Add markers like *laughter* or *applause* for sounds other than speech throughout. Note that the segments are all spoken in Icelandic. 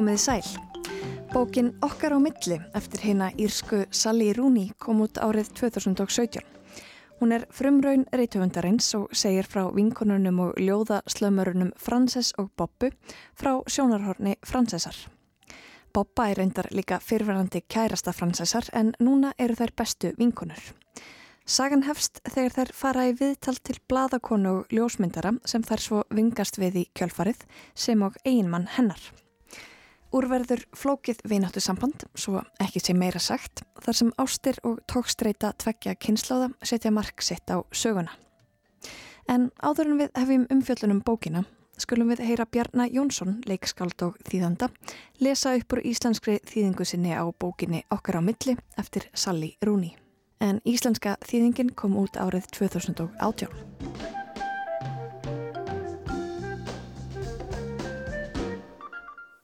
Komiði sæl. Bókin Okkar á milli eftir hérna Írsku Sally Rooney kom út árið 2017. Hún er frumraun reytöfundarins og segir frá vinkonunum og ljóðaslömurunum Frances og Bobbu frá sjónarhorni Francesar. Bobba er reyndar líka fyrverandi kærasta Francesar en núna eru þær bestu vinkonur. Sagan hefst þegar þær fara í viðtal til bladakonu og ljósmyndara sem þær svo vingast við í kjölfarið sem og eiginmann hennar. Úrverður flókið vináttu samband, svo ekki sé meira sagt, þar sem ástir og tókstreita tveggja kynsláða setja mark sitt á söguna. En áður en við hefjum umfjöllunum bókina, skulum við heyra Bjarnar Jónsson, leikskáld og þýðanda, lesa upp úr íslenskri þýðingu sinni á bókinni Okkar á milli eftir Sally Rooney. En íslenska þýðingin kom út árið 2018.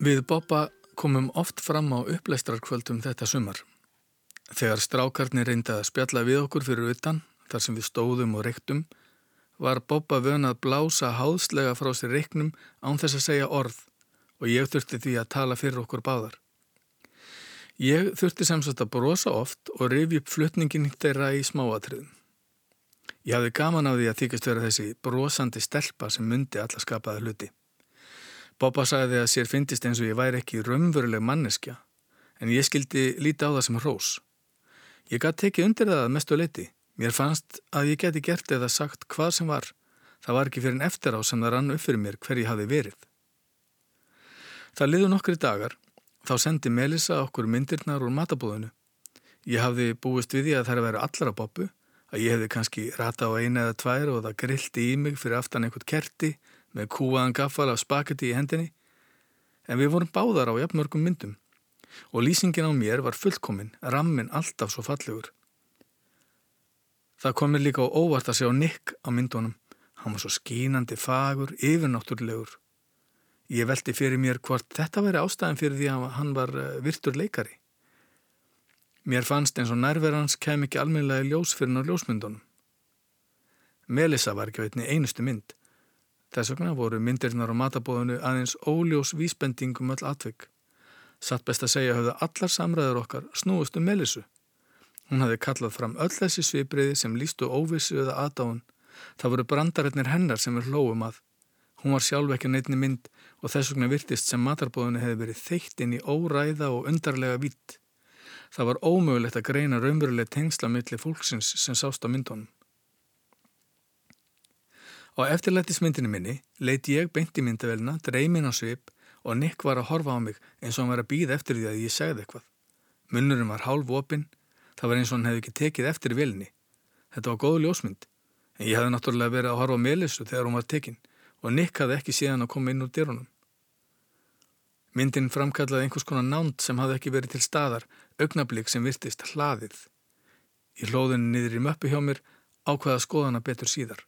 Við Boppa komum oft fram á uppleistrarkvöldum þetta sumar. Þegar strákarnir reyndi að spjalla við okkur fyrir utan, þar sem við stóðum og reyktum, var Bobba vön að blása háðslega frá sér reiknum án þess að segja orð og ég þurfti því að tala fyrir okkur báðar. Ég þurfti semst að brosa oft og rifi upp flutningin þeirra í smáatriðum. Ég hafði gaman á því að þykast vera þessi brosandi stelpa sem myndi alla skapaða hluti. Bobba sagði að sér fyndist eins og ég væri ekki raunveruleg manneskja en ég skildi líti á það sem hrós. Ég gæti tekið undir það mestu leiti Mér fannst að ég geti gert eða sagt hvað sem var. Það var ekki fyrir en eftir á sem það rann upp fyrir mér hver ég hafi verið. Það liðu nokkri dagar, þá sendi Melissa okkur myndirnar úr matabóðinu. Ég hafði búist við því að það er að vera allar á boppu, að ég hefði kannski rata á eina eða tvær og það grilti í mig fyrir aftan einhvert kerti með kúaðan gaffal af spaketti í hendinni. En við vorum báðar á jafnmörgum myndum og lýsingin á mér var fullkominn, rammin alltaf svo fallegur. Það kom mér líka á óvart að sjá Nick á myndunum. Hann var svo skínandi fagur, yfirnáttúrlegur. Ég veldi fyrir mér hvort þetta væri ástæðin fyrir því að hann var eh, virtur leikari. Mér fannst eins og nærverðans kem ekki almennilega í ljós fyrir ná ljósmyndunum. Melissa var ekki veitni einustu mynd. Þess vegna voru myndirnar á matabóðinu aðeins óljós vísbendingum öll atvik. Satt best að segja höfðu allar samræður okkar snúist um Melissu. Hún hafði kallað fram öll þessi svipriði sem lístu óvissu eða aðdáðun. Það voru brandararnir hennar sem við hlóum að. Hún var sjálf ekki neittni mynd og þess vegna virtist sem matarbóðinu hefði verið þeitt inn í óræða og undarlega vitt. Það var ómögulegt að greina raunveruleg tengsla millir fólksins sem sást á myndunum. Á eftirlættismyndinu minni leiti ég beint í myndavelina, dreymin á svip og Nick var að horfa á mig eins og hann var að býða eftir því að ég segði eitthvað. Munnurum var hálf opinn Það var eins og hann hefði ekki tekið eftir vilni. Þetta var góð ljósmynd. En ég hefði náttúrulega verið að horfa á Melissu þegar hún var tekinn og Nick hafði ekki síðan að koma inn úr dyrunum. Myndin framkallaði einhvers konar nánt sem hafði ekki verið til staðar, augnablík sem virtist hlaðið. Í hlóðinu niður í möppu hjá mér ákvaða skoðana betur síðar.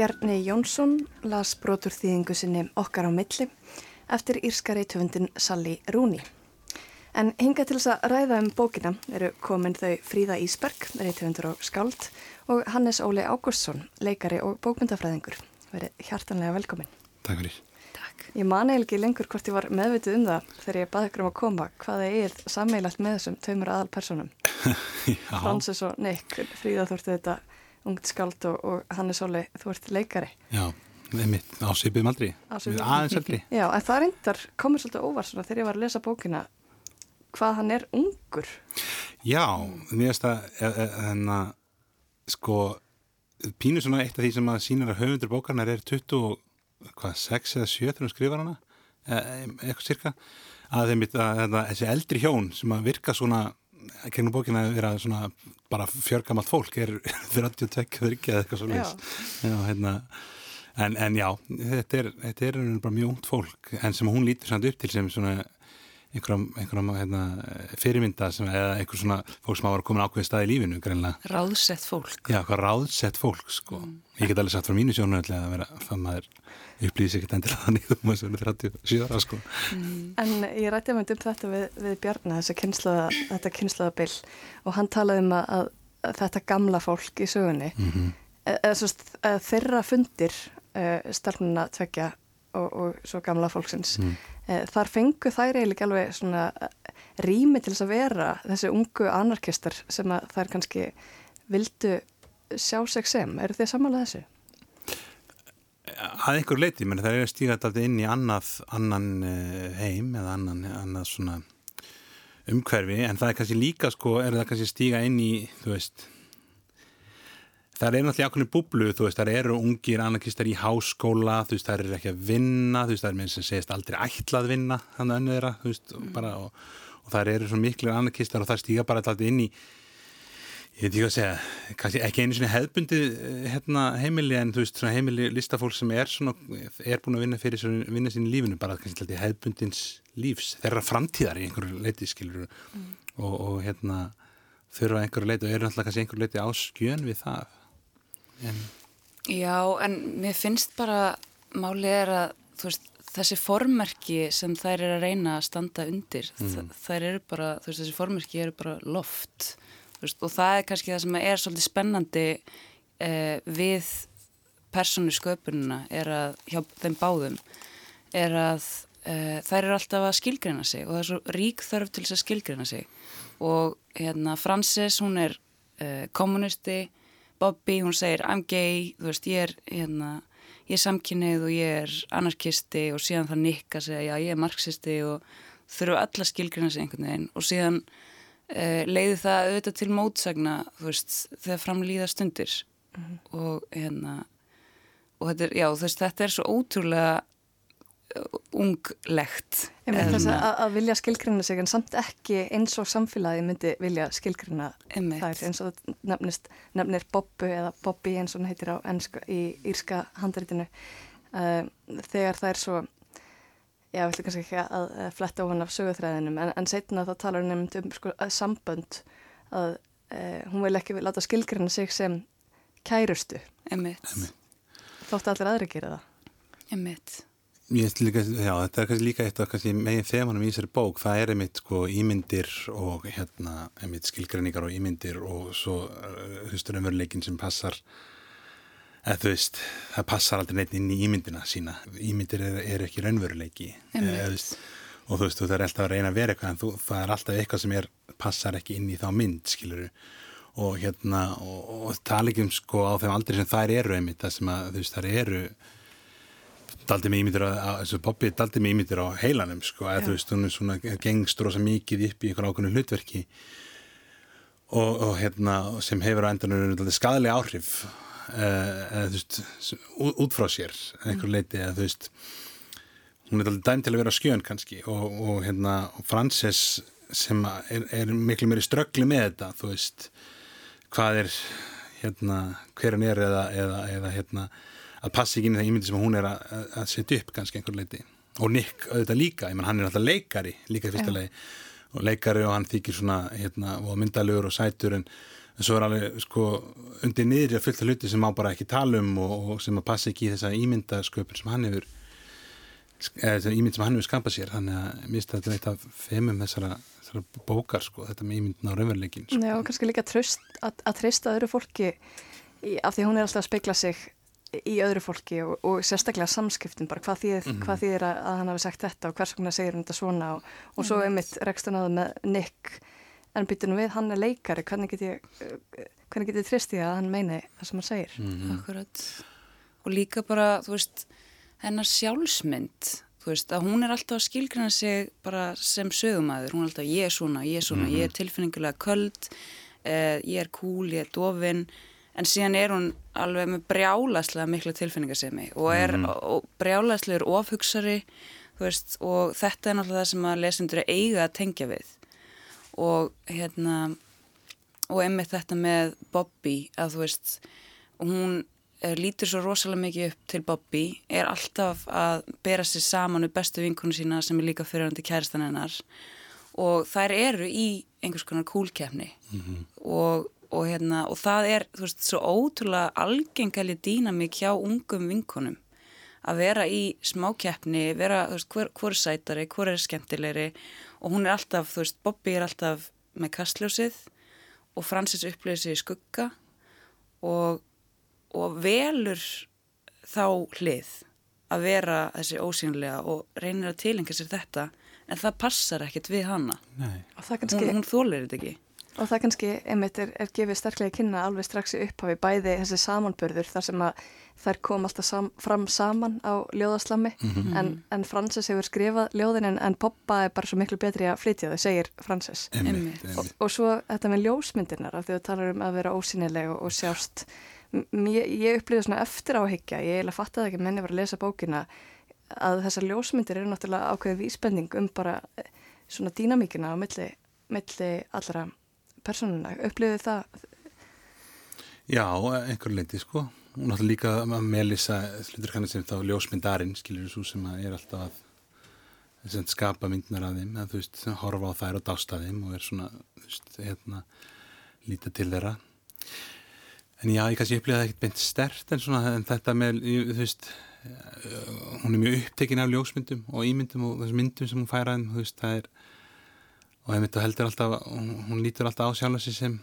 Bjarni Jónsson las brotur þýðingu sinni okkar á milli eftir írskari töfundin Sally Rooney. En hinga til þess að ræða um bókina eru komin þau Fríða Ísberg, reytöfundur og skáld og Hannes Óli Ágústsson, leikari og bókmyndafræðingur. Verið hjartanlega velkomin. Takk fyrir. Takk. Ég mani ekki lengur hvort ég var meðvitið um það þegar ég baði ykkur um að koma hvaða ég er sammeilagt með þessum taumur aðalpersonum. *laughs* Francis og Nick, Fríða þórtu þetta ungt skald og, og Hannes Óli, þú ert leikari. Já, einmitt, á Sipum aldrei, aðeins aldrei. Já, en það reyndar komur svolítið óvar svona þegar ég var að lesa bókina hvað hann er ungur. Já, mér finnst það, en e, að e, sko, pínu svona eitt af því sem að sínir að höfundur bókarnar er 26 eða 7 þegar hún skrifar hana, e, eitthvað cirka, að að þessi eldri hjón sem að virka svona kennum bókina að vera svona bara fjörgamalt fólk er *laughs* 32 eða eitthvað svo leiðis hérna, en, en já þetta er, þetta er bara mjög ungt fólk en sem hún lítur samt upp til sem svona einhverjum, einhverjum hérna, fyrirmynda sem, eða einhver svona fólk sem hafa komin ákveðið stað í lífinu greinlega. Ráðsett fólk Já, hvað ráðsett fólk sko mm. ég get alveg sagt frá mínu sjónu að vera að maður upplýðis ekkert endilega *laughs* þannig þú maður sem er 37 ára sko mm. En ég rætti um þetta við, við kynslaða, þetta kynslaðabill og hann talaði um að, að þetta gamla fólk í sögunni mm -hmm. eða, eða, þeirra fundir uh, starfnuna tvekja og, og svo gamla fólksins mm. uh, þar fengu þær eiginlega alveg svona rými til þess að vera þessi ungu anarkistar sem að þær kannski vildu sjá sig sem. Eru þið samanlega þessu? Að einhver leiti, menn það er að stíga þetta inn í annað, annan heim eða annan, annað svona umhverfi en það er kannski líka sko, er það kannski stíga inn í, þú veist það er náttúrulega ákveðinu búblu, þú veist, það eru ungir anarkistar í háskóla, þú veist, það eru ekki að vinna, þú veist, það er með sem segist aldrei ætlað vinna, þannig að önnu þeirra, þú veist, mm. bara, og, og það eru svo miklu anarkistar og það stíga bara alltaf inn í ég veit ekki að segja, kannski ekki einu svona hefbundi hérna, heimili en þú veist, svona heimili listafólk sem er svona, er búin að vinna fyrir svona, vinna sín í lífinu, bara kannski alltaf hefbundins lífs, þeirra framtíðar í einhverju leiti, skilur mm. og, og hérna, þurfa einhverju leiti og eru alltaf kannski einhverju leiti á skjön við það en... Já, en mér finnst bara málið er að, veist, þessi formerki sem þær er að reyna að standa undir, mm. þær eru bara, veist, þessi formerki eru bara loft veist, og það er kannski það sem er svolítið spennandi eh, við persónu sköpununa er að hjá þeim báðum er að eh, þær eru alltaf að skilgreina sig og það er svo rík þörf til þess að skilgreina sig og hérna Frances hún er eh, kommunisti Bobby hún segir I'm gay þú veist ég er hérna ég er samkynnið og ég er anarkisti og síðan það nikka segja já ég er marxisti og þurfu alla skilgreina sig einhvern veginn og síðan uh, leiði það auðvitað til mótsagna veist, þegar framlýða stundir mm -hmm. og hérna og þetta er, já, veist, þetta er svo ótrúlega unglegt að, að vilja skilgrina sig en samt ekki eins og samfélagi myndi vilja skilgrina þær eins og nefnist, nefnir Bobbu eða Bobby eins og hann heitir á ennska í írska handritinu uh, þegar það er svo Já, við ætlum kannski ekki að, að fletta ofan af sögurþræðinum en, en setna þá talar hún nefnd um sko, að sambönd að e, hún vil ekki láta skilgrina sig sem kærustu. Emitt. Þóttu allir aðri að gera það. Emitt. Líka, já, þetta er kannski líka eitt af meginn þemanum í þessari bók, það er einmitt sko, ímyndir og hérna, einmitt skilgrinningar og ímyndir og svo hustur uh, umveruleikin sem passar eða þú veist, það passar aldrei neitt inn í ímyndina sína. Ímyndir er, er ekki raunveruleiki eða, og þú veist, þú þarf alltaf að reyna að vera eitthvað en þú, það er alltaf eitthvað sem er passar ekki inn í þá mynd, skiluru og hérna, og, og tala ekki um sko á þeim aldrei sem þær eru einmitt það sem að, þú veist, þær eru daldi mig ímyndir á, þessu poppi daldi mig ímyndir á heilanum, sko eða þú veist, hún er svona gengstur og svo mikið upp í einhver ákveðinu hlutverki. Og, og hérna, sem hefur á endanum skadalega áhrif eða þú veist út frá sér einhver leiti eða þú veist hún er dæm til að vera skjön kannski. Og, og hérna Frances sem er, er miklu meiri ströggli með þetta þú veist hvað er hérna hver hann er eða, eða, eða hérna að passa ekki inn í það ímyndi sem hún er að, að setja upp kannski einhver leiti og Nick auðvitað líka, ég menn hann er alltaf leikari líka í fyrsta legi og leikari og hann þykir svona hérna og myndalögur og sætur en en svo er alveg sko undir niður að fullta hluti sem má bara ekki tala um og, og sem að passa ekki í þessa ímyndasköpun sem hann hefur eða ímynd sem hann hefur skapað sér. Þannig að finnst þetta eitt af femum þessara, þessara bókar sko þetta með ímyndin á raunveruleikin sko. Já kannski líka tröst, að, að treysta öðru fólki í, af því hún er alltaf að speikla sig í öðru fólki og, og sérstaklega samskiptin bara hvað þýðir, mm -hmm. hvað þýðir að, að hann hafi sagt þetta og hvers konar segir hann þetta svona og, og svo einmitt rekst hann að með Nick en byttunum við, hann er leikari hvernig get ég, hvernig get ég tristið að hann meini það sem hann segir mm -hmm. Akkurat og líka bara, þú veist hennar sjálfsmynd þú veist, að hún er alltaf að skilgrana sig bara sem sögumæður, hún er alltaf ég er svona, ég er svona, mm -hmm. ég er tilfinningulega köld eh, ég er cool, ég er dofin en síðan er hún alveg með brjálaslega mikla tilfinningasemi og er mm brjálaslegur ofhugsari veist, og þetta er náttúrulega það sem að lesendur eiga að tengja við. Og hérna og einmitt þetta með Bobby að þú veist hún er, lítur svo rosalega mikið upp til Bobby er alltaf að bera sér saman við bestu vinkunum sína sem er líka fyrirhandi kæristan hennar. Og þær eru í einhvers konar kúlkefni mm -hmm. og, og hérna og það er þú veist svo ótrúlega algengali dýnamík hjá ungum vinkunum að vera í smákeppni, vera, þú veist, hver, hver er sætari, hver er skemmtilegri og hún er alltaf, þú veist, Bobby er alltaf með kastljósið og Francis upplýðir sig í skugga og og velur þá hlið að vera þessi ósynlega og reynir að tilenga sér þetta en það passar ekkert við hana. Nei. Og það kannski, hún, hún þólir þetta ekki og það kannski einmitt er, er gefið sterklega kynna alveg strax í upphafi bæði þessi samanbörður þar sem að þær kom alltaf sam, fram saman á ljóðaslammi Mhm. en, en Frances hefur skrifað ljóðin en, en Poppa er bara svo miklu betri að flytja þau, segir Frances. Einmitt, Einmitt. Og, og svo þetta með ljósmyndirnar af því þú talar um að vera ósynileg og, og sjást M- ég, ég upplýði svona eftir áhyggja, ég eiginlega fattaði ekki menni var að lesa bókina að þessar ljósmyndir eru náttúrulega ákveðin vísbending um bara eh, svona dýnamíkina á milli, milli allra personuna, upplýði það? Já, einhver leiti sko. Og náttúrulega líka að Melissa slutur kannski sem þá ljósmyndarinn skilur svo sem að er alltaf að sem skapa myndnar af þeim að þú veist, horfa á þær og dásta þeim og er svona, þú veist, hérna líta til þeirra. En já, ég kannski upplýði það ekkert beint stert en svona, en þetta með þú veist, hún er mjög upptekin af ljósmyndum og ímyndum og þessum myndum sem hún færa þeim, þú veist, það er og einmitt og heldur alltaf hún, lítur alltaf á sjálfa sig sem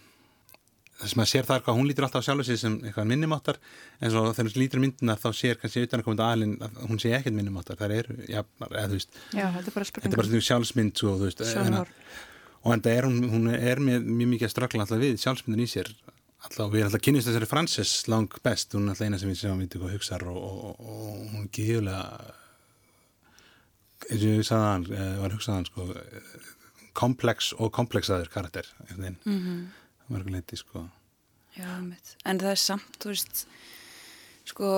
sem að sér það er hvað hún lítur alltaf á sjálfa sig sem eitthvað minnumáttar en svo þegar hún lítur myndina þá sér kannski utan að koma til aðlinn að hún sé ekkert minnumáttar það eru, já, eða þú veist. Já, þetta er bara þetta spurning er bara svona sjálfsmynd svo, þú veist, en, Sjónarhorn. og en það er hún, hún er með mjög mikið að ströggla alltaf við sjálfsmyndin í sér. Alltaf, við erum alltaf kynist þessari Frances lang best, hún er alltaf eina sem við séum að vita hvað hugsar og, og, og, og hún er gíðulega eins og ég sagði hann, eh, var hugsað hann sko, komplex og komplexaður karakter mm mörguleiti sko. Já. En það er samt, þú veist, sko,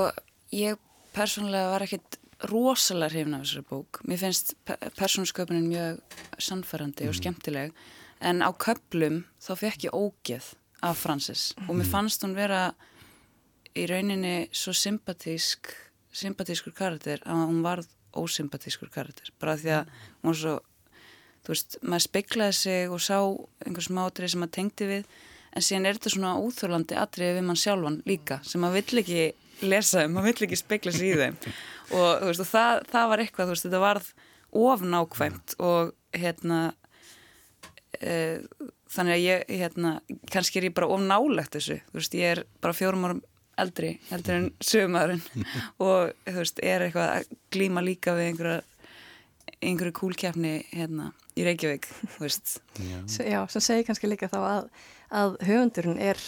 ég persónulega var ekkit rosalega hrifin af þessari bók. Mér finnst pe persónusköpunin mjög sannfærandi og skemmtileg, en á köplum þá fekk ég ógeð af Francis. Og mér fannst hún vera í rauninni svo sympatísk, sympatískur karakter að hún varð ósympatískur karakter. Bara því að hún var svo, þú veist, maður speiklaði sig og sá einhver smátri sem maður tengdi við en síðan er þetta svona úþjólandi atriði við mann sjálfan líka sem maður vill ekki lesa um, maður vill ekki speikla sig í þeim. *laughs* Og, þú veist, og það, það var eitthvað, þú veist, þetta varð of nákvæmt og hérna e, þannig að ég hérna, kannski er ég bara of nálegt þessu, þú veist, ég er bara fjórum árum eldri, heldur en sögumæðurinn *laughs* og þú veist, er eitthvað að glíma líka við einhverja einhverju kúlkjafni hérna í Reykjavík, Já. S- Já, sem segir kannski líka þá að, að höfundurinn er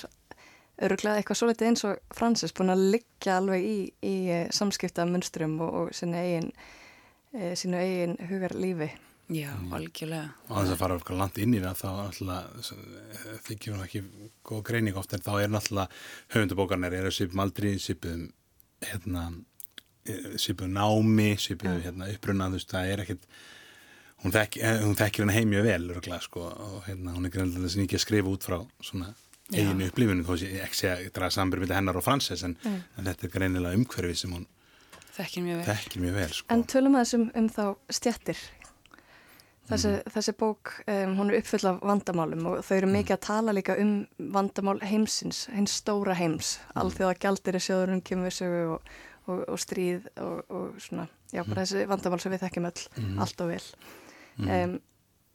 öruglega eitthvað svolítið eins og Francis búin að liggja alveg í, í eh, samskipta munstrum og, og sinni eigin, e, sínu eigin hugarlífi. Já, algjörlega og þess að fara okkur langt inn í það þá alltaf þykir hún ekki góð greining oft en þá er náttúrulega höfundubókarnir eru svipum aldrei svipum hérna svipum námi, svipum hérna, uppruna þú veist, það er ekkit hún, þekk, eh, hún þekkir hann heim mjög vel örgulega, sko, og hérna, hún er greinlega að ekki að skrifa út frá svona eiginu upplifinu þó sé ég ekki sé að draga sambur með hennar og Frances en, en þetta er greinilega umhverfi sem hún Þekkir mjög vel þekkir mjög vel sko. En tölum að þessum um þá stjættir. Þessi, þessi bók, um, hún er uppfull af vandamálum og þau eru mikið að tala líka um vandamál heimsins, hins stóra heims. Mm. Alþjóða gjaldir í sjóðurinn kemur við sögu og, og, og stríð og, og svona, já, bara þessi vandamál sem við þekkjum öll, allt og vel. Um,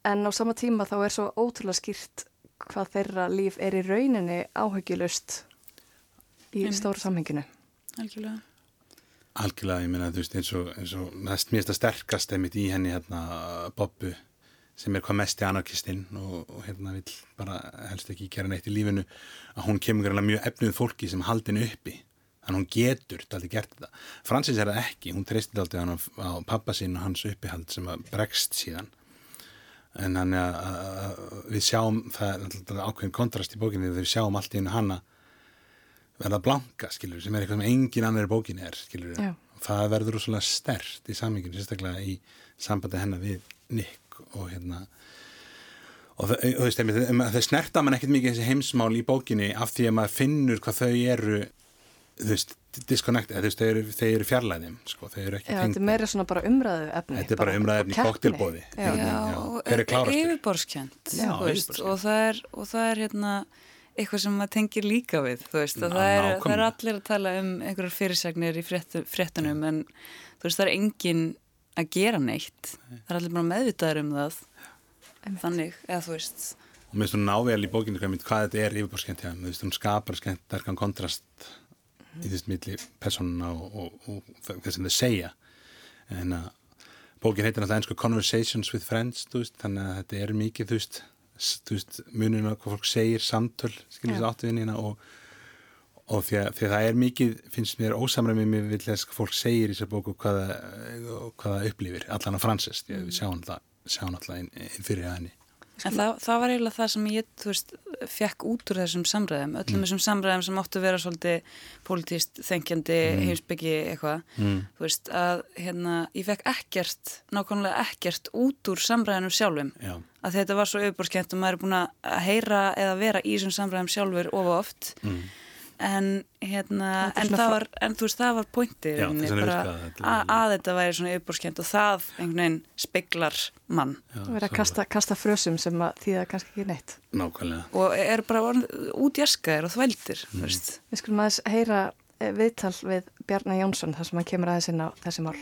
en á sama tíma þá er svo ótrúlega skýrt hvað þeirra líf er í rauninni áhugilust í stóra samhenginu. Algjörlega. Algjörlega, ég meina, þú veist, eins og, eins og mest, mér finnst það sterkast einmitt í henni hérna Bobbu sem er hvað mest í anarkistinn og, og hérna vill bara helst ekki gera neitt í lífinu að hún kemur greinlega mjög efnuð fólki sem haldin uppi að hún getur aldrei gert þetta. Francis er það ekki, hún treystir aldrei hann á, pappa sín og hans uppihald sem að bregst síðan. En hann að, að, að við sjáum það er ákveðin kontrast í bókinni þegar við sjáum allt í hennu hanna verða blanka, skilur, sem er eitthvað sem engin annar í bókinni er, skilur og það verður rosalega stert í saminginu, sérstaklega í sambandi hennar við Nick og hérna. Og einmitt, um, þau snerta mann ekkert mikið þessi heimsmál í bókinni af því að maður finnur hvað þau eru þú veist, disconnected, þú veist, eru, þau eru fjarlæðum, sko, þau eru ekki Já, þetta er meira svona bara umræðu efni. Þetta er bara umræðuefni í keppni. kokteilboði. Já. Já. Já, Hver er klárastur? yfirborskjönd Já, þú veist, yfirborðskennd. og, það er, og það er hérna eitthvað sem maður tengir líka við þú veist, og það er, það er allir að tala um einhverjar fyrirsagnir í fréttu, fréttunum en þú veist, það er engin að gera neitt það er allir bara meðvitaður um það þannig, eða þú veist og mér finnst hún nável í bókinni hvað, hvað þetta er veist, hún skapar skemmt erkan kontrast í þess milli personuna og, og, og það sem þau segja. En að bókin heitir náttúrulega einsku Conversations with Friends veist, þannig að þetta er mikið þú veist, veist muninu að hvað fólk segir samtöl, skiljum þess áttuðinina og, og því að, því að það er mikið finnst mér ósamræmið með vilja að fólk segir í þessar bóku hvaða hvaða upplifir, allan á fransist við sjáum alltaf inn, inn fyrir henni En það, það var eiginlega það sem ég, þú veist, fekk út úr þessum samræðum, öllum mm. þessum samræðum sem áttu að vera svolítið pólitíst, þengjandi, mm. heimsbyggi eitthvað, mm. þú veist, að hérna, ég fekk ekkert, nákvæmlega ekkert út úr samræðinum sjálfum, Já. að þetta var svo auðborskent og maður er búin að heyra eða vera í þessum samræðum sjálfur ofa oft, mm en hérna en það var, en þú veist það var pointið að þetta væri svona uppbórskjönd og það einhvern veginn speglar mann. Það verið að kasta, kasta frösum sem að því það kannski ekki neitt. Nákvæmlega. og er bara útjaskaðir og þvældir mm. við skulum aðeins heyra eh, viðtal við Bjarnar Jónsson þar sem hann kemur aðeins inn á þessi mál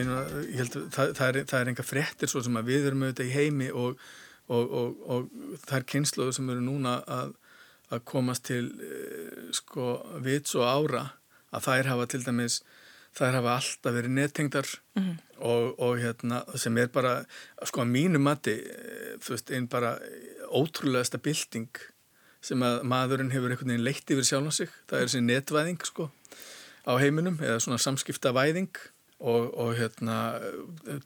Meina, held, það, það, er, það er enga frettir svo sem að við erum auðvitað í heimi og, og, og, og það er kynsluðu sem eru núna að, að komast til eh, sko vits og ára að þær hafa til dæmis þær hafa alltaf verið nettengdar mm -hmm. og hérna sem er bara sko að mínu mati eh, þú veist einn bara ótrúlega bilding sem að maðurinn hefur einhvern veginn leitt yfir sjálf á sig það er þessi netvæðing sko á heiminum eða svona samskipta væðing og, og hérna,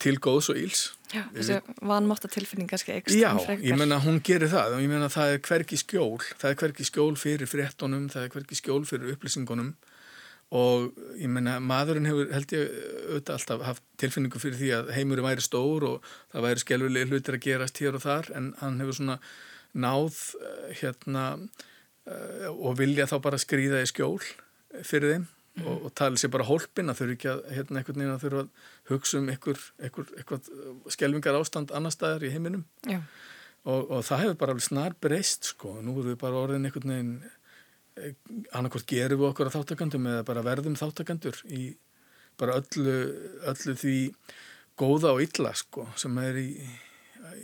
til góðs og íls. Já, þessi vanmáta tilfinning kannski ekstra. Já, ég menna hún gerir það. Og ég menna það er hverki skjól, það er hverki skjól fyrir fréttonum, það er hverki skjól fyrir upplýsingunum. Og ég menna maðurinn hefur held ég auðvitað alltaf haft tilfinningu fyrir því að heimurinn væri stór og það væri skjálfilega hlutir að gerast hér og þar. En hann hefur svona náð eh, hérna eh, og vilja þá bara skrýða í skjól fyrir þeim mm. og, og tala sér bara hólpin að eru ekki að hérna einhvern veginn að eru að hugsa um einhver, einhver, einhver skjelvingar ástand annar staðar í heiminum. Og, og það hefur bara alveg snar breyst sko, nú erum við bara orðin einhvern veginn eh, annarkort gerum við okkur að þáttakandum eða bara verðum þáttakandur í bara öllu, öllu því góða og illa sko sem er í,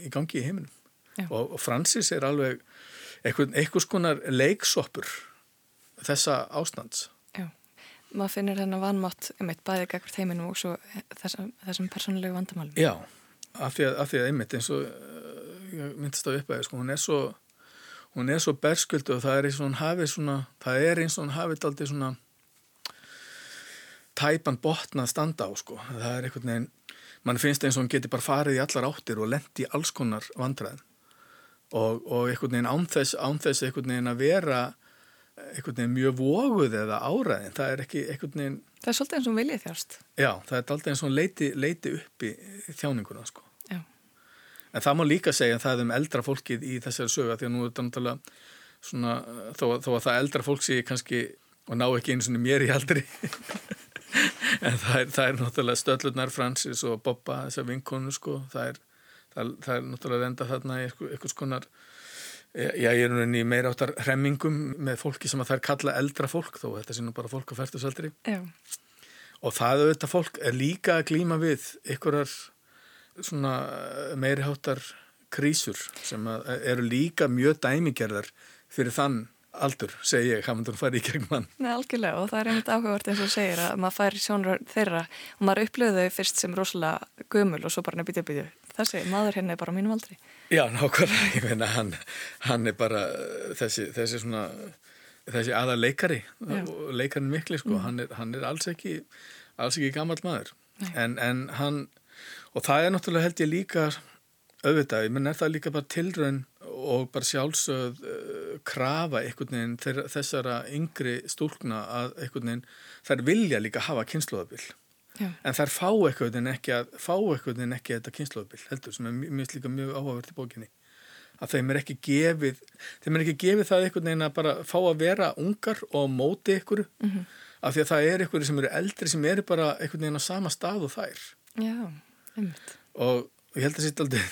í gangi í heiminum. Og, og Francis er alveg einhvers konar leiksoppur þessa ástands maður finnir þennan vanmátt eitt bæðið gegn þeiminum og svo þessum, þessum persónulegu vandamálum. Já, af því að, af því að einmitt eins og ég myndist á uppæði, sko, hún er svo hún er svo bersköldu og það er eins og hún hafið svona, það er eins og hún hafið aldrei svona tæpan botna að standa á, sko það er einhvern veginn, mann finnst eins og hún geti bara farið í allar áttir og lendi í alls konar vandræðin og, og einhvern veginn ánþess, ánþess einhvern veginn að vera einhvern veginn mjög voguð eða áræðin, það er ekki einhvern veginn Það er svolítið eins og viljið þjárst Já, það er alltaf eins og leiti, leiti upp í þjáninguna sko. En það má líka segja að það er um eldra fólkið í þessari söga því að nú er þetta náttúrulega svona, þó, þó að það eldra fólk sé kannski og ná ekki einu svona mér í aldri *laughs* en það er, það er náttúrulega Stöllurnar, Francis og Bobba þessar vinkonu sko, það er, það, það er náttúrulega enda þarna í eitthvað skonar Já, ég er núna í meira áttar hremmingum með fólki sem að það er kalla eldra fólk þó þetta sé nú bara fólk á færtusaldri og það auðvitað fólk er líka að glýma við ykkurar svona meiri háttar krísur sem eru líka mjög dæmigerðar fyrir þann aldur, segi ég, hafandur farið í gegn mann. Nei, algjörlega og það er einmitt áhugavert eins og segir að maður fær sjónur þeirra og maður upplöðu þau fyrst sem rosalega gömul og svo bara nefnir bytja bytja þessi maður henni er bara mínum aldri Já, nákvæmlega, ég meina hann, hann er bara þessi, þessi svona þessi aða leikari leikarinn mikli sko, mm. hann, er, hann er alls ekki alls ekki gammal maður. En, en hann og það er náttúrulega held ég líka auðvitað, ég menn er það líka bara tilrönd og bara sjálfsögð uh, krafa einhvern veginn þessara yngri stúlkna að einhvern veginn þær vilja líka hafa kynsluðabill Já. en þær fá eitthvað en ekki að fá eitthvað en ekki þetta kynnslóðbill heldur sem er mjög líka mjög áhugavert í bókinni. Að þeim er ekki gefið þeim er ekki gefið það eitthvað en að bara fá að vera ungar og móti ykkur mm -hmm. af því að það er ykkur sem eru eldri sem eru bara eitthvað en á sama stað og þær. Já, einmitt. Og ég held að þetta er aldrei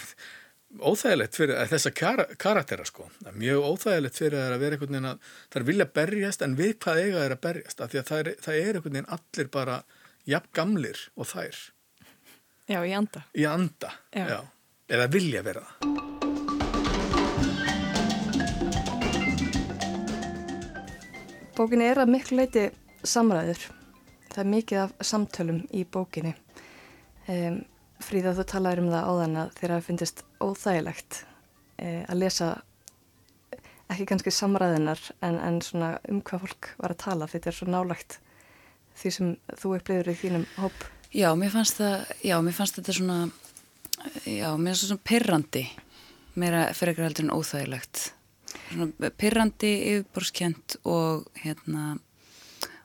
óþægilegt fyrir þessa kar karaktera sko. Mjög óþægilegt fyrir að vera einhvern veginn að er vilja berjast en við hvað eiga er að berjast? Af því að það er, það er jafn gamlir og þær. Já, í anda. Í anda, já. já. Eða vilja vera það. Bókinni er að miklu leiti samræður. Það er mikið af samtölum í bókinni. Um, Fríða, þú talaður um það áðan að þér hafi fyndist óþægilegt um, að lesa ekki kannski samræðinar en, en svona um hvað fólk var að tala. Þetta er svo nálagt því sem þú upplifur í þínum hóp? Já, mér fannst það, já, mér fannst þetta svona já, mér fannst þetta svona pirrandi meira fyrir ekki heldur en óþægilegt. Svona pirrandi yfirborskjent og hérna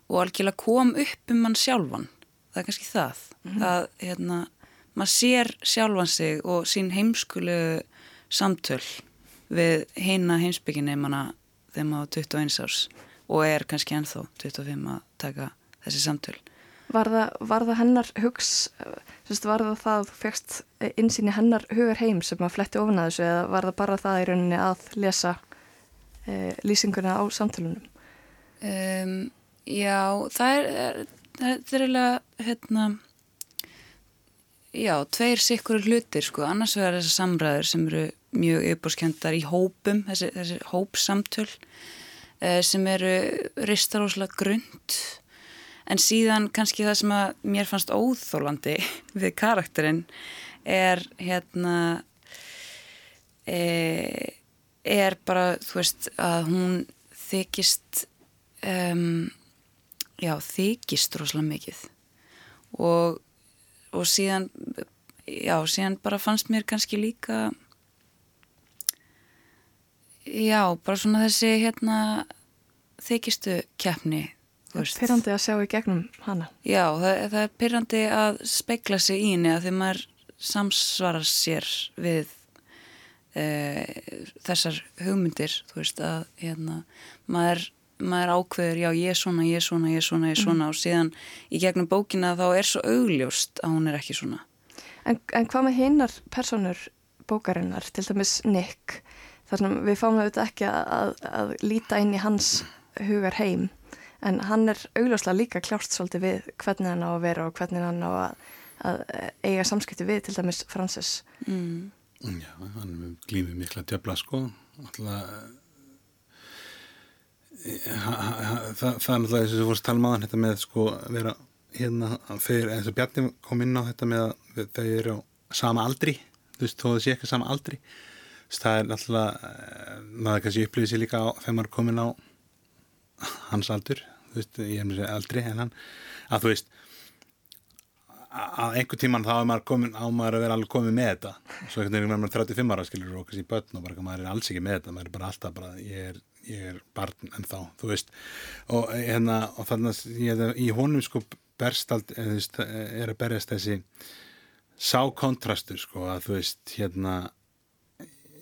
og algjörlega kom upp um mann sjálfan. Það er kannski það mm -hmm. að hérna, maður sér sjálfan sig og sín heimskulu samtöl við heina heimsbygginni manna þegar maður 21 árs og er kannski ennþá 25 að taka þessi samtöl. Var það, var það hennar hugs, var það það að þú fegst insýni hennar hugar heim sem að fletti ofna þessu eða var það bara það í rauninni að lesa e, lýsinguna á samtölunum? Um, já, það er, er, það er eiginlega, hérna, já, tveir sikkur hlutir, sko, annars vegar þessar samræður sem eru mjög yfirbórskjöndar í hópum, þessi, þessi hópsamtöl e, sem eru ristaróslega grund en síðan kannski það sem að mér fannst óþólandi *laughs* við karakterinn er hérna e, er bara þú veist að hún þykist um, já þykist rosalega mikið. Og, og síðan já síðan bara fannst mér kannski líka já bara svona þessi hérna þykistu keppni Pyrrandi að sjá í gegnum hana. Já, það, það er pyrrandi að speikla sig í henni að því maður samsvarar sér við e, þessar hugmyndir, þú veist að hérna, maður, maður ákveður, já ég er svona, ég er svona, ég er svona, ég er svona mm. og síðan í gegnum bókina þá er svo augljóst að hún er ekki svona. En, en hvað með hinnar personur bókarinnar, til dæmis Nick, þar sem við fáum auðvitað ekki að, að, að líta inn í hans hugar heim en hann er augljóslega líka kljást svolítið við hvernig hann á að vera og hvernig hann á að, að eiga samskipti við til dæmis Francis. Mm. Já, hann glýmið mikla djöfla sko. Alltaf ha, ha, ha, það, það er náttúrulega þess að þú fórst tala maður um þetta með sko vera hérna þegar eins og Bjarni kom inn á þetta með að þau eru á sama aldri þú veist, þó það sé ekki sama aldri. Það er náttúrulega eh, maður kannski upplýðið sér líka á þegar maður er komin á hans aldur veist, ég hef mér aldrei en hann, að þú veist að einhver tíman þá er maður komin á maður að vera alveg komin með þetta. Svo einhvern veginn er maður 35 ára skilur og kannski börn og bara maður er alls ekki með þetta maður er bara alltaf bara, ég er, ég er barn en þá, þú veist. Og hérna, og þannig að í honum sko berst allt, er að berjast þessi sákontrastur sko að þú veist, hérna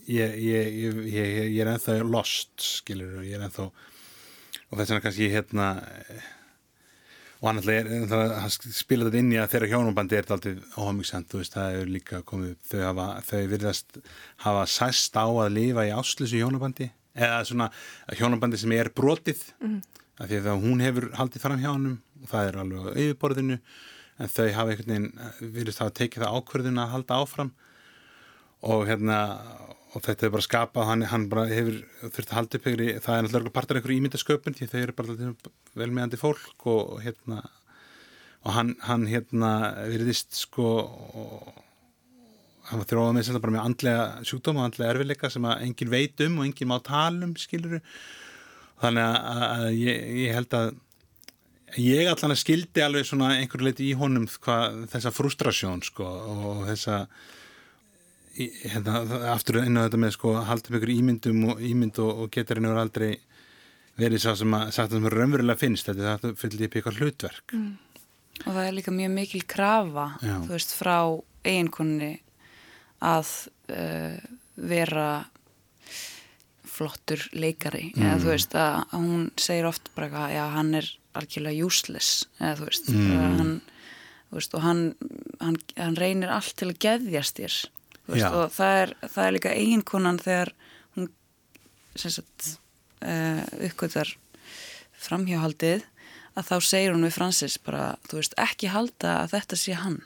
ég, ég, er ennþá lost skilur og ég er ennþá og þess vegna kannski hérna og hann alltaf spila þetta inn í að þeirra hjónubandi er þetta þú veist, það er líka komið, þau hafa, þau virðast hafa sæst á að lifa í áslusu hjónubandi, eða svona hjónubandi sem er brotið mm -hmm. af því að hún hefur haldið fram hjá hann og það er alveg á yfirborðinu en þau hafa einhvern veginn virðist hafa tekið það ákverðin að halda áfram og hérna og þetta er bara skapað, hann, hann bara hefur þurft að halda upp ykkur, það er náttúrulega partur af einhverju ímyndasköpun, því þau eru bara velmeðandi fólk og, og hérna og hann, hann hérna virðist sko og, hann var þróðað með þetta bara með andlega sjúkdóm og andlega erfiðleika sem að engin veit um og engin má tala um, skiluru þannig að, að ég, ég held að ég allan að skildi alveg svona einhverju leiti í honum hvað, þessa frustrasjón sko og þessa hérna, aftur inn á þetta með sko upp ykkur ímyndum og ímynd og, og getur henni verið aldrei verið svo sem að sagt að það raunverulega finnst þetta það fylgir upp ykkur hlutverk mm. og það er líka mjög mikil krafa Já. þú veist frá eiginkonni að uh, vera flottur leikari mm. eða þú veist að, hún segir oft bara að hann er algjörlega useless eða þú veist, mm. hann, þú veist og hann, hann, hann reynir allt til að geðjast þér veist, og það er, það er líka eiginkonan þegar hún sagt, uh, uppgötar framhjáhaldið að þá segir hún við Francis bara, þú veist, ekki halda að þetta sé hann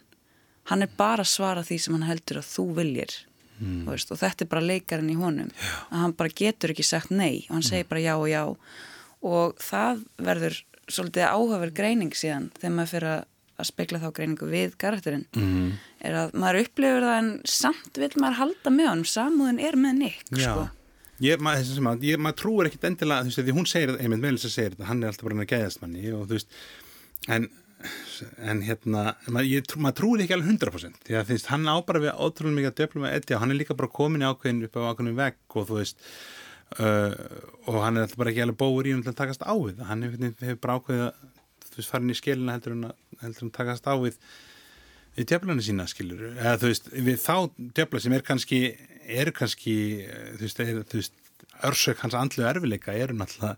hann er bara að svara því sem hann heldur að þú viljir mm. veist, og þetta er bara leikarinn í honum Já. að hann bara getur ekki sagt nei og hann segir mm. bara já og já og það verður svolítið áhugaverð greining síðan þegar maður fyrir að að spekla þá greiningu við karakterinn mm. er að maður upplifur það en samt vil maður halda með honum samúðin er með Nick sko. ég, maður, að, ég, maður trúur ekkit endilega þú veist, því hún segir, einmitt meðlis að segir þetta hann er alltaf bara hann að gæðast manni og veist en, en hérna maður, ég, maður trúur ekki alveg 100% því að veist, hann ábara við ótrúlega mikið að döfla með Eddie og hann er líka bara komin í ákveðin upp á ákveðinu vegg og þú veist uh, og hann er alltaf bara ekki alveg bóður í um til að takast á við hann hefur hef bara ákveðið að þú veist, farin í skilina heldur en að, heldur en að takast á við í djöflanu sína, skilur eða þú veist, við þá djöfla sem er kannski er kannski, þú veist, er, þú veist örsök hans andlu erfileika eru náttúrulega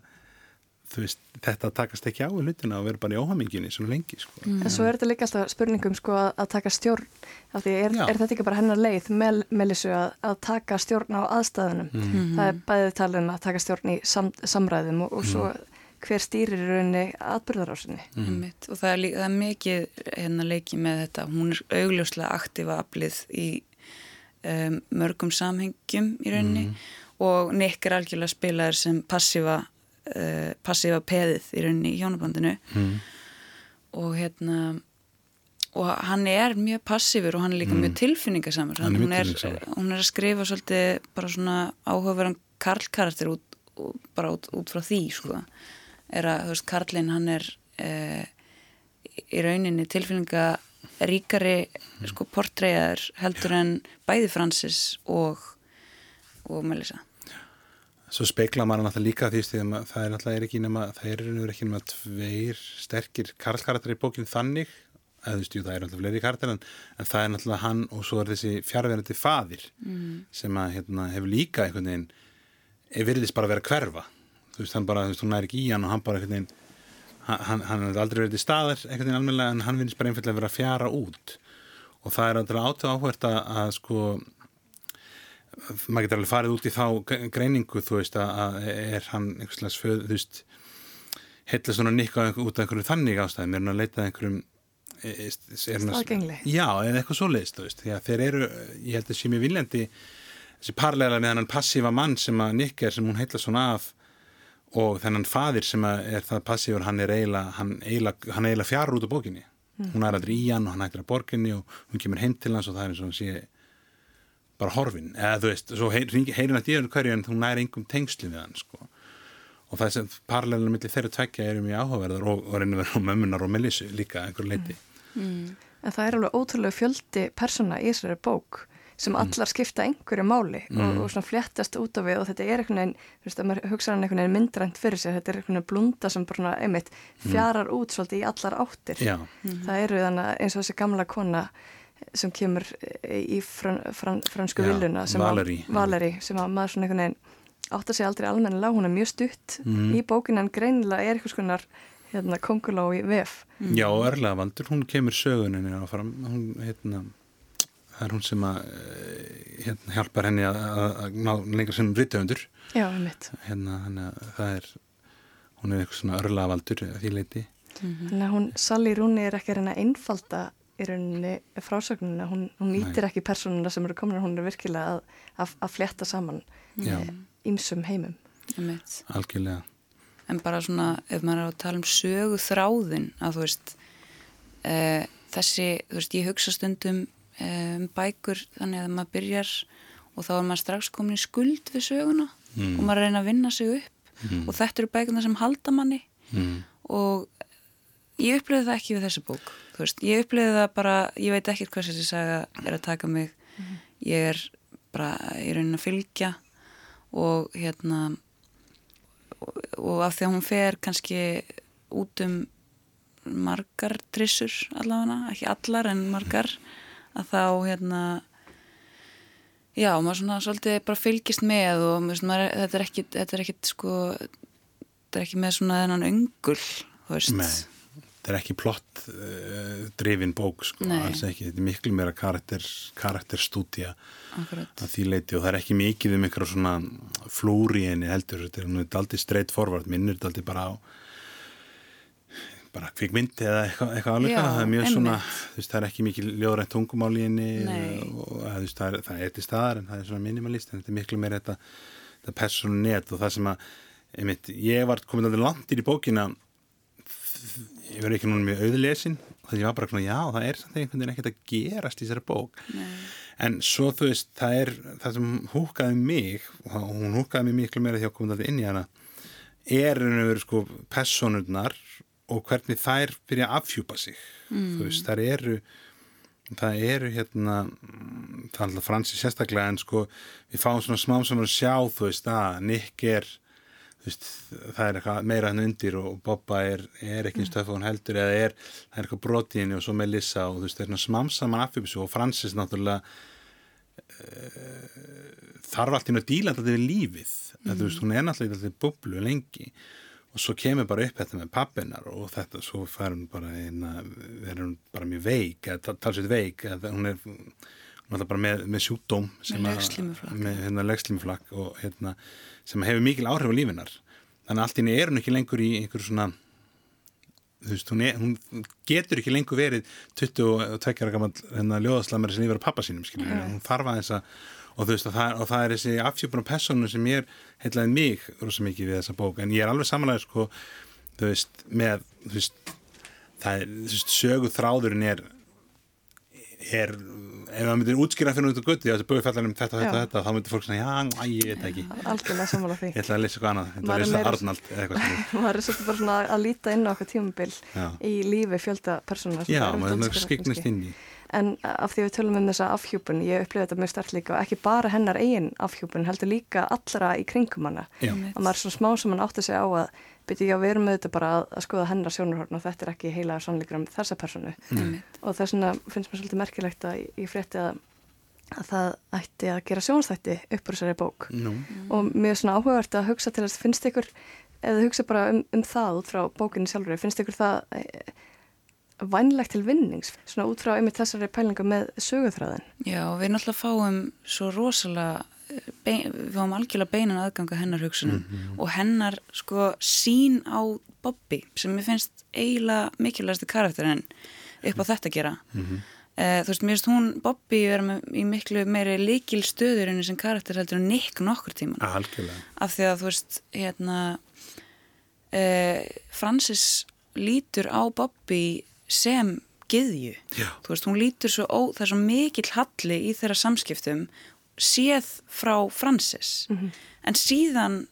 þú veist, þetta takast ekki á í hlutina og verður bara í óhaminginni svona lengi sko. mm. En svo er þetta líka alltaf spurningum sko að, að taka stjórn af því er, er þetta ekki bara hennar leið með Melissu að, að taka stjórn á aðstæðunum mm. það er bæðið talin að taka stjórn í sam, samræðum og, og svo mm hver stýrir í rauninni atbyrðarásinni. Mm. Og það er, líka, það er mikið hérna leikið með þetta, hún er augljóslega aktífa aflið í um, mörgum samhengjum í rauninni mm. og Nick er algjörlega spilaður sem passífa, uh, passífa peðið í rauninni í hjónabandinu mm. og hérna og hann er mjög passífur og hann er líka mm. mjög tilfinningasamur hann hún, er, hún er að skrifa svolítið bara svona áhugaverðan karlkarakter út, bara út, út frá því sko er að, þú veist, Karlinn hann er e, í rauninni tilfinninga ríkari sko portræðar heldur en bæði Francis og og Melissa. Svo speikla maður náttúrulega líka því að það er náttúrulega ekki nema það er ekki nema tveir sterkir karlkarakter í bókinu þannig. Eða þú veist, jú, það er náttúrulega fleiri karakter en, en það er náttúrulega hann og svo er þessi fjárverðandi fadir mm. sem að hérna, hefur líka einhvern veginn virðist bara að vera hverfa þú veist, hann bara, þú veist, hún er ekki í hann og hann bara einhvern veginn hann, hann er aldrei verið í staðar einhvern veginn almennilega en hann finnst bara einfallega að vera fjara út. Og það er aldrei átöð áhvert að, að sko maður getur alveg farið út í þá greiningu, þú veist, að er hann einhvers slags föð, þú veist heitla svona nikka út af einhverju þannig ástæðum, er hann að leita einhverjum e, e, staðgengli já, eða eitthvað svo leiðist, þú veist, því að þeir eru ég held að sé mér viljandi þessi parlega með hann passífa mann sem að nikka sem hún heitla svona af og þennan fadir sem er það passífur hann er eiginlega eiginlega, fjarr út á bókinni mm. hún er aldrei í hann og hann hættir að borginni og hún kemur heim til hans og það er eins og hann sé bara horfin eða þú veist, svo heyrin heyr að dýra hverju en hún næri engum tengsli við hann sko. og það sem paralelina millir þeirra tvekja eru mjög áhugaverðar og, og reynir verið á mömmunar og mellissu líka einhver leiti mm. Mm. En það er alveg ótrúlega fjöldi persóna í þessari bók sem mm. allar skipta einhverju máli mm. og, og svona fléttast út af við og þetta er einhvern veginn, þú veist, að maður hugsa hann einhvern veginn myndrænt fyrir sig, þetta er einhvern veginn blunda sem bara einmitt mm. fjarar út svolítið í allar áttir. Já. Það eru þannig eins og þessi gamla kona sem kemur í fran, fran, fransku Já, viljuna Valeri. Valeri sem að maður svona einhvern veginn átt að segja aldrei almennilega, hún er mjög stutt mm. í bókinu en greinilega er eitthvað skonar hérna, kongulá í VF. Já, Erla Valdur, hún kemur söguninni áfram, hún hérna það er hún sem að hérna, hjálpar henni að, að ná lengra sem rittöfundur hérna, hérna, það er hún er eitthvað svona örlavaldur því leiti mm -hmm. Að hún, Sally Rúni er ekki að reyna að einfalda í rauninni frásögnuna, hún, hún nýtir Nei. ekki personuna sem eru komin, hún er virkilega að, að, að fletta saman ímsum heimum. Algjörlega. En bara svona, ef maður er að tala um sögu þráðin að þú veist e, þessi, þú veist, ég hugsa stundum um, bækur þannig að maður byrjar og þá er maður strax komin í skuld við söguna mm. og maður reyna að vinna sig upp mm. og þetta eru bækurna sem halda manni mm. og ég upplöði það ekki við þessu bók veist, ég upplöði það bara, ég veit ekki hvað þessi saga er að taka mig mm. ég er bara í raunin að fylgja og hérna og, og af því að hún fer kannski út um margar trissur allavega, ekki allar en margar að þá hérna já, maður svona svolítið bara fylgist með og maður, þetta er ekki þetta er ekki sko þetta er ekki með svona þennan öngul Nei, þetta er ekki plott uh, drifin bók sko, alls ekki, þetta er miklu meira karakter karakterstúdja að því leiti og það er ekki mikið um einhverja svona flúri enni heldur, þetta er aldrei straight forward, minnur þetta aldrei bara á bara kvikmynd eða eitthvað, eitthvað alveg það er mjög einmitt. svona, þú veist, það er ekki mikið ljóðrænt tungumál í henni og það, veist, það, er, það er til staðar en það er svona minimalist en þetta er miklu meira þetta, þetta persónu net og það sem að einmitt, ég var komin alveg langt í bókina ég verði ekki núna mjög auðlesin og þannig að ég var bara svona, já, það er samt einhvern veginn ekkert að gerast í þessari bók Nei. en svo þú veist, það er það sem húkaði mig og hún húkaði mig miklu meira því að koma þetta inn í hana er einhvern veginn sko personurnar og hvernig þær byrja að afhjúpa sig mm. þú veist, þær eru það eru hérna það er alltaf fransi sérstaklega en sko við fáum svona smám saman að sjá þú veist að Nick er veist, það er eitthvað meira hann undir og Bobba er, er ekki eins töff og hann heldur eða er, það er eitthvað brotíðinni og svo með Lissa og þú veist, það er svona smamsaman affjöpsu og Francis náttúrulega uh, þarf alltaf að díla alltaf við lífið mm. þú veist, hún er náttúrulega alltaf bublu lengi og svo kemur bara upp þetta með pappinnar og þetta, svo fær hún bara er hún bara mjög veik eða talsveit veik, eða hún er er bara með, með sjúkdóm með hérna, legslímuflakk og hérna sem hefur mikil áhrif á lífinar þannig að allt ínni er hún ekki lengur í einhverju svona þú veist, hún, er, hún getur ekki lengur verið 22 ára gammal hérna, ljóðaslamari sem yfir á pappa sínum mm. hún þarf að þess að og þú veist, og það, og það er þessi afsjöfuna personu sem ég heitlaði mig rosa mikið við þessa bók, en ég er alveg samanlega sko, þú veist, með þú veist, það er, þú veist, sögu þráðurinn er er ef maður myndir útskýra fyrir út á gutti þessu búið um þetta, þetta, þetta þá myndir fólk svona, já, ég veit ekki. Algjörlega samanlega því. Ég ætla að lesa eitthvað annað, ég ætla að lesa Arnald *laughs* maður er svolítið bara svona að líta inn á okkur tímabil í lífi fjölda persónar já, maður er skiknist inn í en af því við tölum um þessa afhjúpun ég upplifði þetta mjög stert líka og ekki bara hennar eigin afhjúpun, heldur líka allra í kringum hana. Og maður er svona smá sem hann átti sig á að byrju já við erum auðvitað bara að, að skoða hennar sjónurhorn og þetta er ekki heila sannleikur um þessa personu mm. og þess vegna finnst mér svolítið merkilegt að ég frétti að, að það ætti að gera sjónstætti uppur þessari bók. No. og mér er svona áhugavert að hugsa til að finnst ykkur, eða hugsa bara um, um það út frá bókinni sjálfur, finnst ykkur það vænlegt til vinnings, svona út frá einmitt þessari pælingu með sögurþræðin Já, við náttúrulega fáum svo rosalega bein, við fáum algjörlega beinan aðganga hennar hugsunum mm -hmm. og hennar sko sín á Bobby sem mér finnst eiginlega mikilvægstu karakterinn upp á þetta að gera. Mm -hmm. uh, þú veist, mér finnst hún Bobby vera með, í miklu meiri líkil stöður enn sem karakter heldur en Nick nokkur tíman ah, af því að þú veist hérna uh, Francis lítur á Bobby sem giðju, þú veist, hún lítur svo ó, það er svo mikill halli í þeirra samskiptum séð frá Francis mm -hmm. en síðan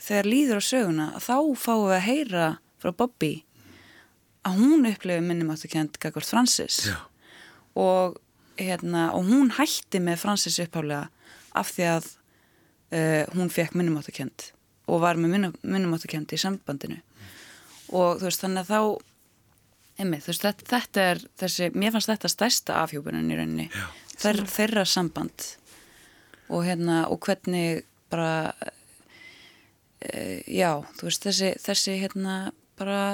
þegar líður á söguna þá fáum við að heyra frá Bobby að hún upplifi minnum áttu kent Gagvart Francis Já. og hérna og hún hætti með Francis upphálega af því að uh, hún fekk minnum áttu kent og var með minnum áttu kent í sambandinu mm. og þú veist þannig að þá einmitt, veist, þetta, þetta er þessi, mér fannst þetta stærsta afhjúbunin í rauninni. Þer, þeirra samband. Og hérna og hvernig bara e, já, þú veist þessi, þessi hérna bara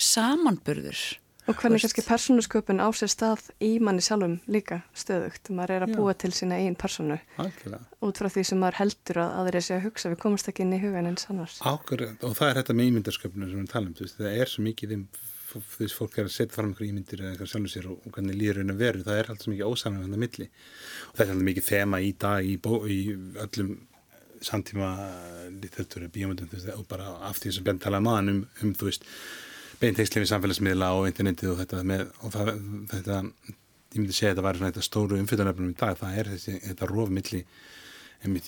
samanburður. Og hvernig kannski persónusköpun á sér stað í manni sjálfum líka stöðugt maður er að já. búa til sína einn persónu. Út frá því sem maður heldur að aðri sé að hugsa, við komumst ekki inn í hugan eins annars. Ákveður, og það er þetta með ímyndarsköpunum sem við talum, þú veist, það er svo mikið um þú veist, fólk er að setja fram einhverju ímyndir eða eitthvað sjálfur sér og, og hvernig líður henni að veru, það er alltaf mikið ósamlega hann að milli. Og það er alltaf mikið þema í dag í, bó, í öllum samtíma litteratur bíomöndum, þú veist, og bara af því sem benn talaði maður um, um, þú veist beintegsli við samfélagsmiðla og internetið og þetta með, og það, þetta ég myndi segja að þetta var svona þetta stóru umfylgjarnefnum í dag, það er þessi, þetta rófmilli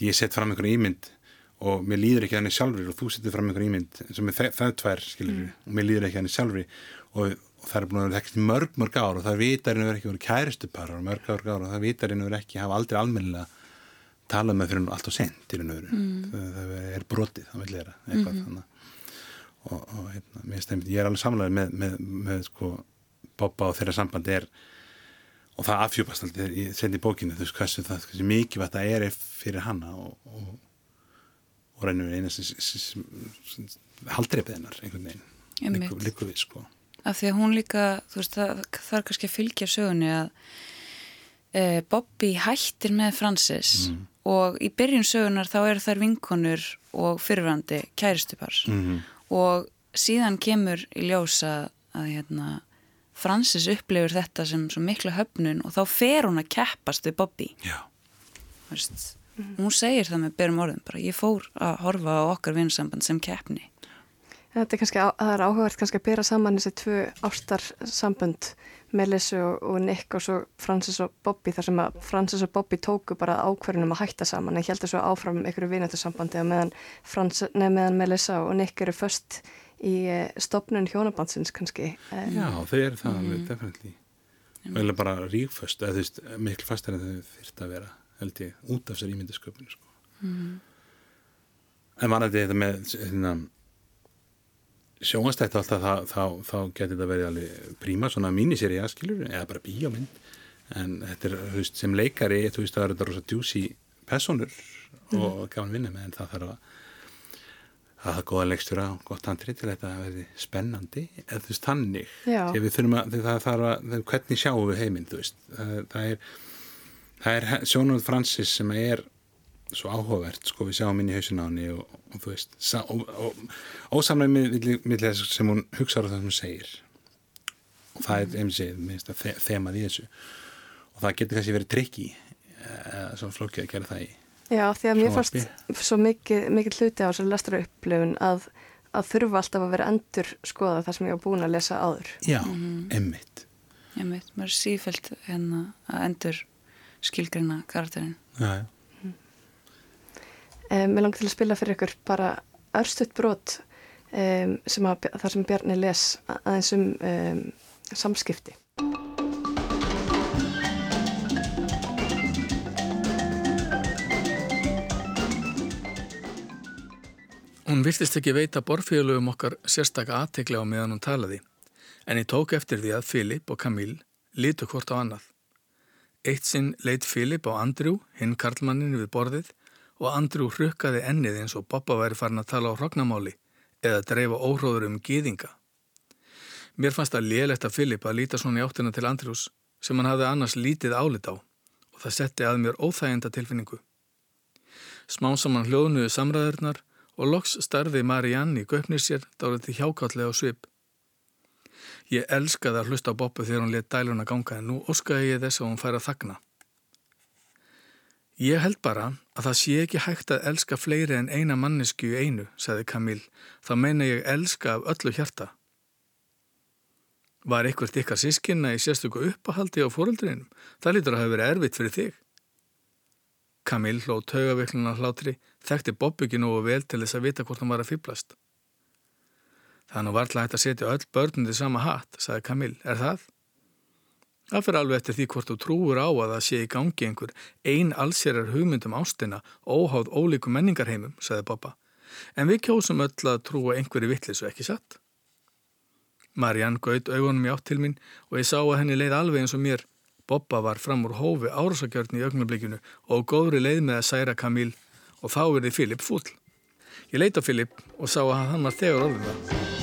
ég set fram einhverju ímynd og mér líður ekki að henni sjálfur og þú setur fram einhverjum ímynd sem er það, tvær skilur mm. og mér líður ekki að henni sjálfur og, og það er búin að vera ekkert mörg mörg ár og það vitar henni verið ekki verið kæristupar og mörg mörg ár og það vitar henni verið ekki hafa aldrei almennilega talað með fyrir henni allt og sent í henni verið mm. það, það er brotið það vil vera eitthvað mm -hmm. og, og mér stefnir, ég er alveg samlega með, með, með sko Bobba og þeirra samband er og það afhjúpast í sendi bókinu þú veist hversu það, hversu mikið þetta er fyrir hanna og, og og reynum við eina sem haldreipið hennar einhvern veginn. Líku við sko. Af því að hún líka, þú veist, það, það er kannski að fylgja sögunni að e, Bobby hættir með Francis mm. og í byrjun sögunar þá eru þær vinkonur og fyrrvandi kæristupar mm -hmm. og síðan kemur í ljósa að hérna Francis upplifur þetta sem mikla höfnun og þá fer hún að keppast við Bobby. Já. Vist, mm. hún segir það með berum orðum bara ég fór að horfa á okkar vinsamband sem keppni Þetta er kannski, það er áhugavert kannski að bera saman þessi tvö ástarsambund Melissu og, og Nick og svo Francis og Bobby þar sem að Francis og Bobby tóku bara ákverðunum að hætta saman en heldur svo áfram ykkur vinættasambandi og meðan, meðan Melissa og Nick eru först í eh, stopnun hjónabandsins kannski Já, þau eru það alveg, mm. definitely Vel bara ríkföst, eða þú veist miklu fastar en þau þurft að vera held ég, út af sér ímyndisköpunni sko. mm. en var þetta með hérna sjónastættu alltaf þá, þá, þá getur þetta verið alveg príma svona míniséri aðskilur eða bara bíómynd en þetta er veist, sem leikari þú veist það er þetta rosa djúsi personur mm. og gafan vinna með en það þarf að það er goða leikstur á gott handri til þetta að verði spennandi eða þú veist tannig því við þurfum að það þarf að hvernig sjáum við heiminn þú veist það, það er, Sjónund Francis sem er svo áhugavert sko við sjáum inn í hausin á henni og, og þú veist ósamlega millir sem hún hugsaður á það sem hún segir. Og það er minnst að þemað í þessu. Og það getur kannski verið trikki eða eh, svona flókið að gera það í Já því að mér fannst svo mikið, mikið hluti á þessari lastara upplifun að, að þurfa alltaf að vera endur skoða það sem ég á búin að lesa áður. Já, mm -hmm. emmitt Emmitt, maður er sífælt hérna að endur skilgrina karakterinn Já, já Um, mér langar til að spila fyrir ykkur bara örstuðt brot um, sem að, þar sem Bjarni les aðeins um, um samskipti. Hún viltist ekki veita borfélögum okkar sérstakka aðtegla á meðan hún talaði, en ég tók eftir því að Filip og Camille lítu hvort á annað. Eitt sinn leitt Filip á Andrjú, hinn karlmannin við borðið, og Andrú hrukkaði ennið eins og Bobba væri farin að tala á hrognamáli eða dreifa óhróður um gýðinga. Mér fannst það lélægt að Filip að líta svona í áttina til Andrús sem hann hafði annars lítið álit á og það setti að mér óþægenda tilfinningu. Smánsamann hljóðnuðu samræðurnar og loks starði Marianne í göpnir sér dárið til hjákallega á svip. Ég elskaði að hlusta á Bobbu þegar hún let dæluna ganga en nú óskaði ég þess að hún færa þakna. Ég held bara að það sé ekki hægt að elska fleiri en eina mannesku í einu, sagði Camille. Þá meina ég elska af öllu hjarta. Var einhvert ykkar sískinna í sérstöku uppahaldi á fóröldrinum? Það lítur að hafa verið erfitt fyrir þig. Camille hló taugavikluna hlátri, þekkti Bobbyggi nógu vel til þess að vita hvort hann var að fýblast. Það er nú vartlega hægt að setja öll börnum til sama hatt, sagði Camille. Er það? Það fyrir alveg eftir því hvort þú trúur á að það sé í gangi einhver ein allsérar hugmyndum ástina óháð ólíku menningarheimum, sagði Bobba. En við kjósum öll að trúa einhverju vittlisu ekki satt. Mariann gaut augunum í átt til mín og ég sá að henni leið alveg eins og mér. Bobba var fram úr hófi árásakjörn í augnablikinu og góðri leið með að særa Kamíl og þá verði Filip fúll. Ég leita Filip og sá að hann var þegar orðum það.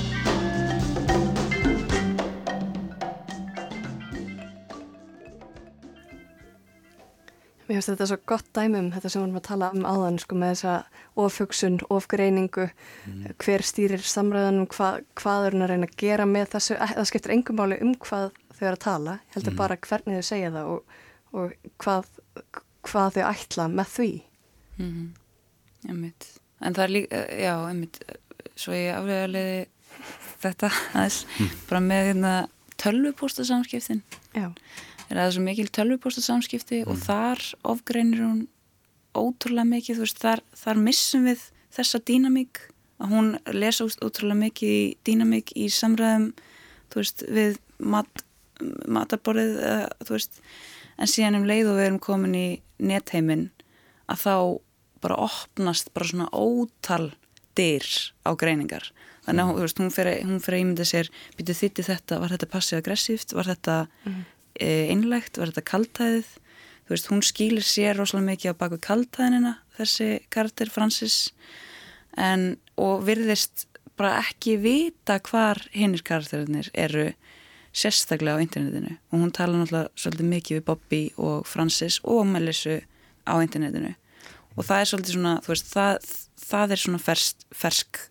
Mér finnst þetta svo gott dæmum, þetta sem við varum að tala um áðan, sko, með þessa ofhugsun, ofgreiningu, mm. hver stýrir samræðanum, hvað, hvað er hún að reyna að gera með þessu, eh, það skiptir engum máli um hvað þau eru að tala, heldur mm. bara hvernig þau segja það og, og hvað, hvað þau ætla með því. Mm. Einmitt. En það er líka, já, einmitt, svo ég aflega leiði þetta *laughs* aðeins, mm. bara með hérna tölvupústa samskiptin. Já er það svo mikil tölvupósta samskipti mm. og þar ofgreinir hún ótrúlega mikið, veist, þar, þar missum við þessa dýnamík að hún lesa ótrúlega mikið í dýnamík í samræðum veist, við mat, matarborið veist, en síðan um leið og við erum komin í netheimin að þá bara opnast bara svona ótal dyr á greiningar þannig að mm. hún fyrir að ímynda sér byrju þitti þetta, var þetta passið-aggressíft var þetta mm. Eh, einlegt, var þetta kaltæðið þú veist, hún skýlir sér rosalega mikið á baku kaltæðinina, þessi karakter Francis. En, og virðist bara ekki vita hvar hinnir karakterinir eru sérstaklega á internetinu. Og hún tala náttúrulega svolítið mikið við Bobby og Francis og Melissu á internetinu. Og það er svolítið svona, þú veist, það, það er svona fersk, fersk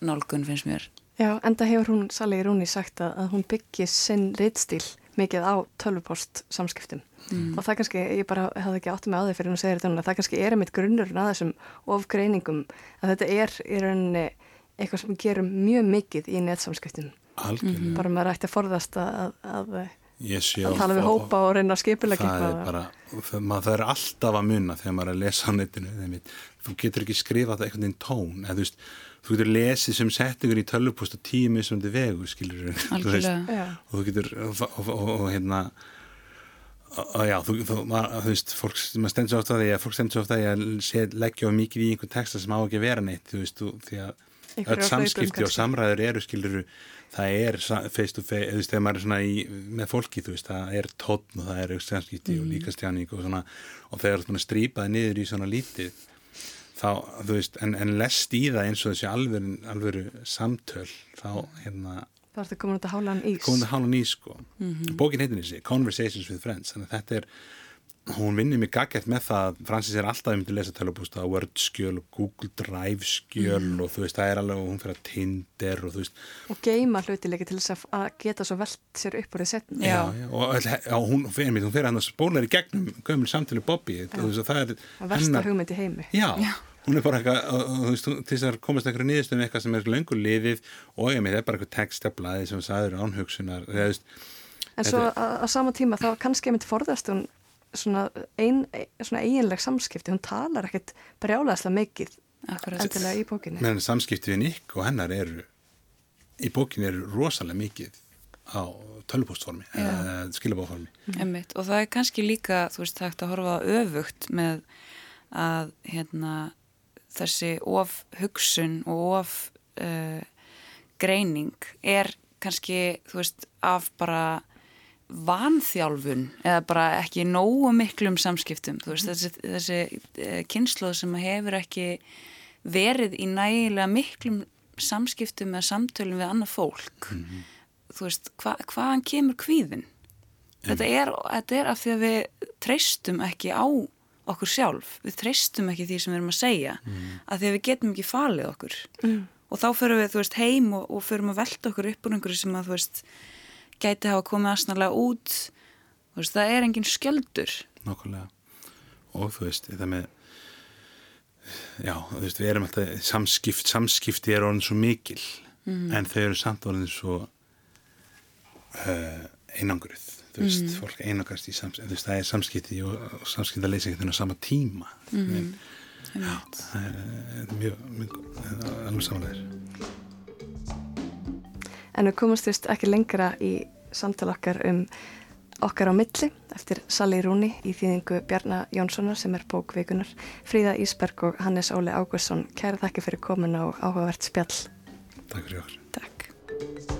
nálgun finnst mér. Já, enda hefur hún Sali Rúni sagt að, hún byggir sinn reittstíl mikið á tölvupost samskiptum mm. og það kannski, ég bara hefði ekki átt með á því fyrir hún segir þetta, það kannski er einmitt grunnurinn að þessum ofgreiningum að þetta er í rauninni eitthvað sem gerum mjög mikið í netsamskiptum Algjörlega. bara maður ætti að forðast að, að, að tala við hópa og reyna að skipilega það er bara, það, það er alltaf að munna þegar maður er að lesa á netinu þú getur ekki skrifað það einhvern veginn tón eða þú veist þú getur lesið sem settingur í tölvupúst og tíu mismundi vegu, skilur *laughs* þú veist, og þú getur og, og, og, og hérna og já, þú, þú, maður, þú veist fólk, maður stendur svo ofta að því að fólk stendur svo ofta að ég leggja of mikið í einhvern texta sem á ekki að vera neitt, þú veist, þú, því að öll samskipti og samræður eru, skilur það er face to face, þú veist, þegar maður er svona í, með fólki, þú veist, það er tótn og það er samskipti mm. og líkastjáning og svona, og þegar þú strýpaði niður í svona lítið þá, þú veist, en, en lest í það eins og þessi alveru, alveru samtöl, þá, hérna þá ertu komin út að hála hann ís komin út að hála hann ís, sko mm -hmm. bókin heitin þessi, Conversations with Friends þannig að þetta er, hún vinnir mig gaggert með það, Francis er alltaf um til að lesa tölupústa, Word skjöl og Google Drive skjöl mm. og þú veist, það er alveg hún fyrir að Tinder og þú veist. Og geima hlutileiki til þess að geta svo velt sér upp úr því setn já, já, og, og hún fyrir, hún fyrir hann að spóla þér í gegnum gömul samtölu Bobby það er hennar hugmynd í heimi. Já, já. hún er bara eitthvað, þú veist, til þess að komast eitthvað nýðistum eitthvað sem er löngur liðið og ég með það er En svo á sama tíma þá kannski ég myndi forðast hún svona, ein, svona eiginleg samskipti, hún talar ekkert brjálaðslega mikið endilega í bókinni. Meðan samskipti við Nick og hennar eru í bókinni eru rosalega mikið á tölvpostformi eða skilabóformi og það er kannski líka, þú veist, það hægt að horfa öfugt með að hérna þessi of hugsun og of uh, greining er kannski, þú veist, af bara vanþjálfun eða bara ekki nógu miklum samskiptum, veist, þessi, þessi uh, kynsloð sem hefur ekki verið í nægilega miklum samskiptum eða samtölum við annað fólk mm -hmm. þú veist, hva, hvaðan kemur kvíðin? Mm. Þetta er, þetta er af því að við treystum ekki á okkur sjálf, við treystum ekki því sem við erum að segja mm. að því að við getum ekki falið okkur mm. og þá förum við, þú veist, heim og, og förum að velta okkur upp úr einhverju sem að, þú veist gæti hafa komið aðsnarlega út. Veist, það er engin skjöldur. Nákvæmlega, og þú veist það með já, þú veist, við erum alltaf samskipt, samskipti er orðin svo mikil mm. en þau eru samt orðin svo uh, einangruð. Þú veist, mm. fólk einokast í samskipti, þú veist, það er samskipti og, og leysa einhvern veginn á sama tíma. Mm. en, já, það er, er mjög, mjög alveg samanlegar En við komumst vist ekki lengra í samtal okkar um okkar á milli eftir Sali Rúni í þýðingu Bjarnar Jónssonar sem er bókveikunar Fríða Ísberg og Hannes Óli Águsson Kæra þakki fyrir komin á áhugavert spjall. Takk fyrir okkur. Takk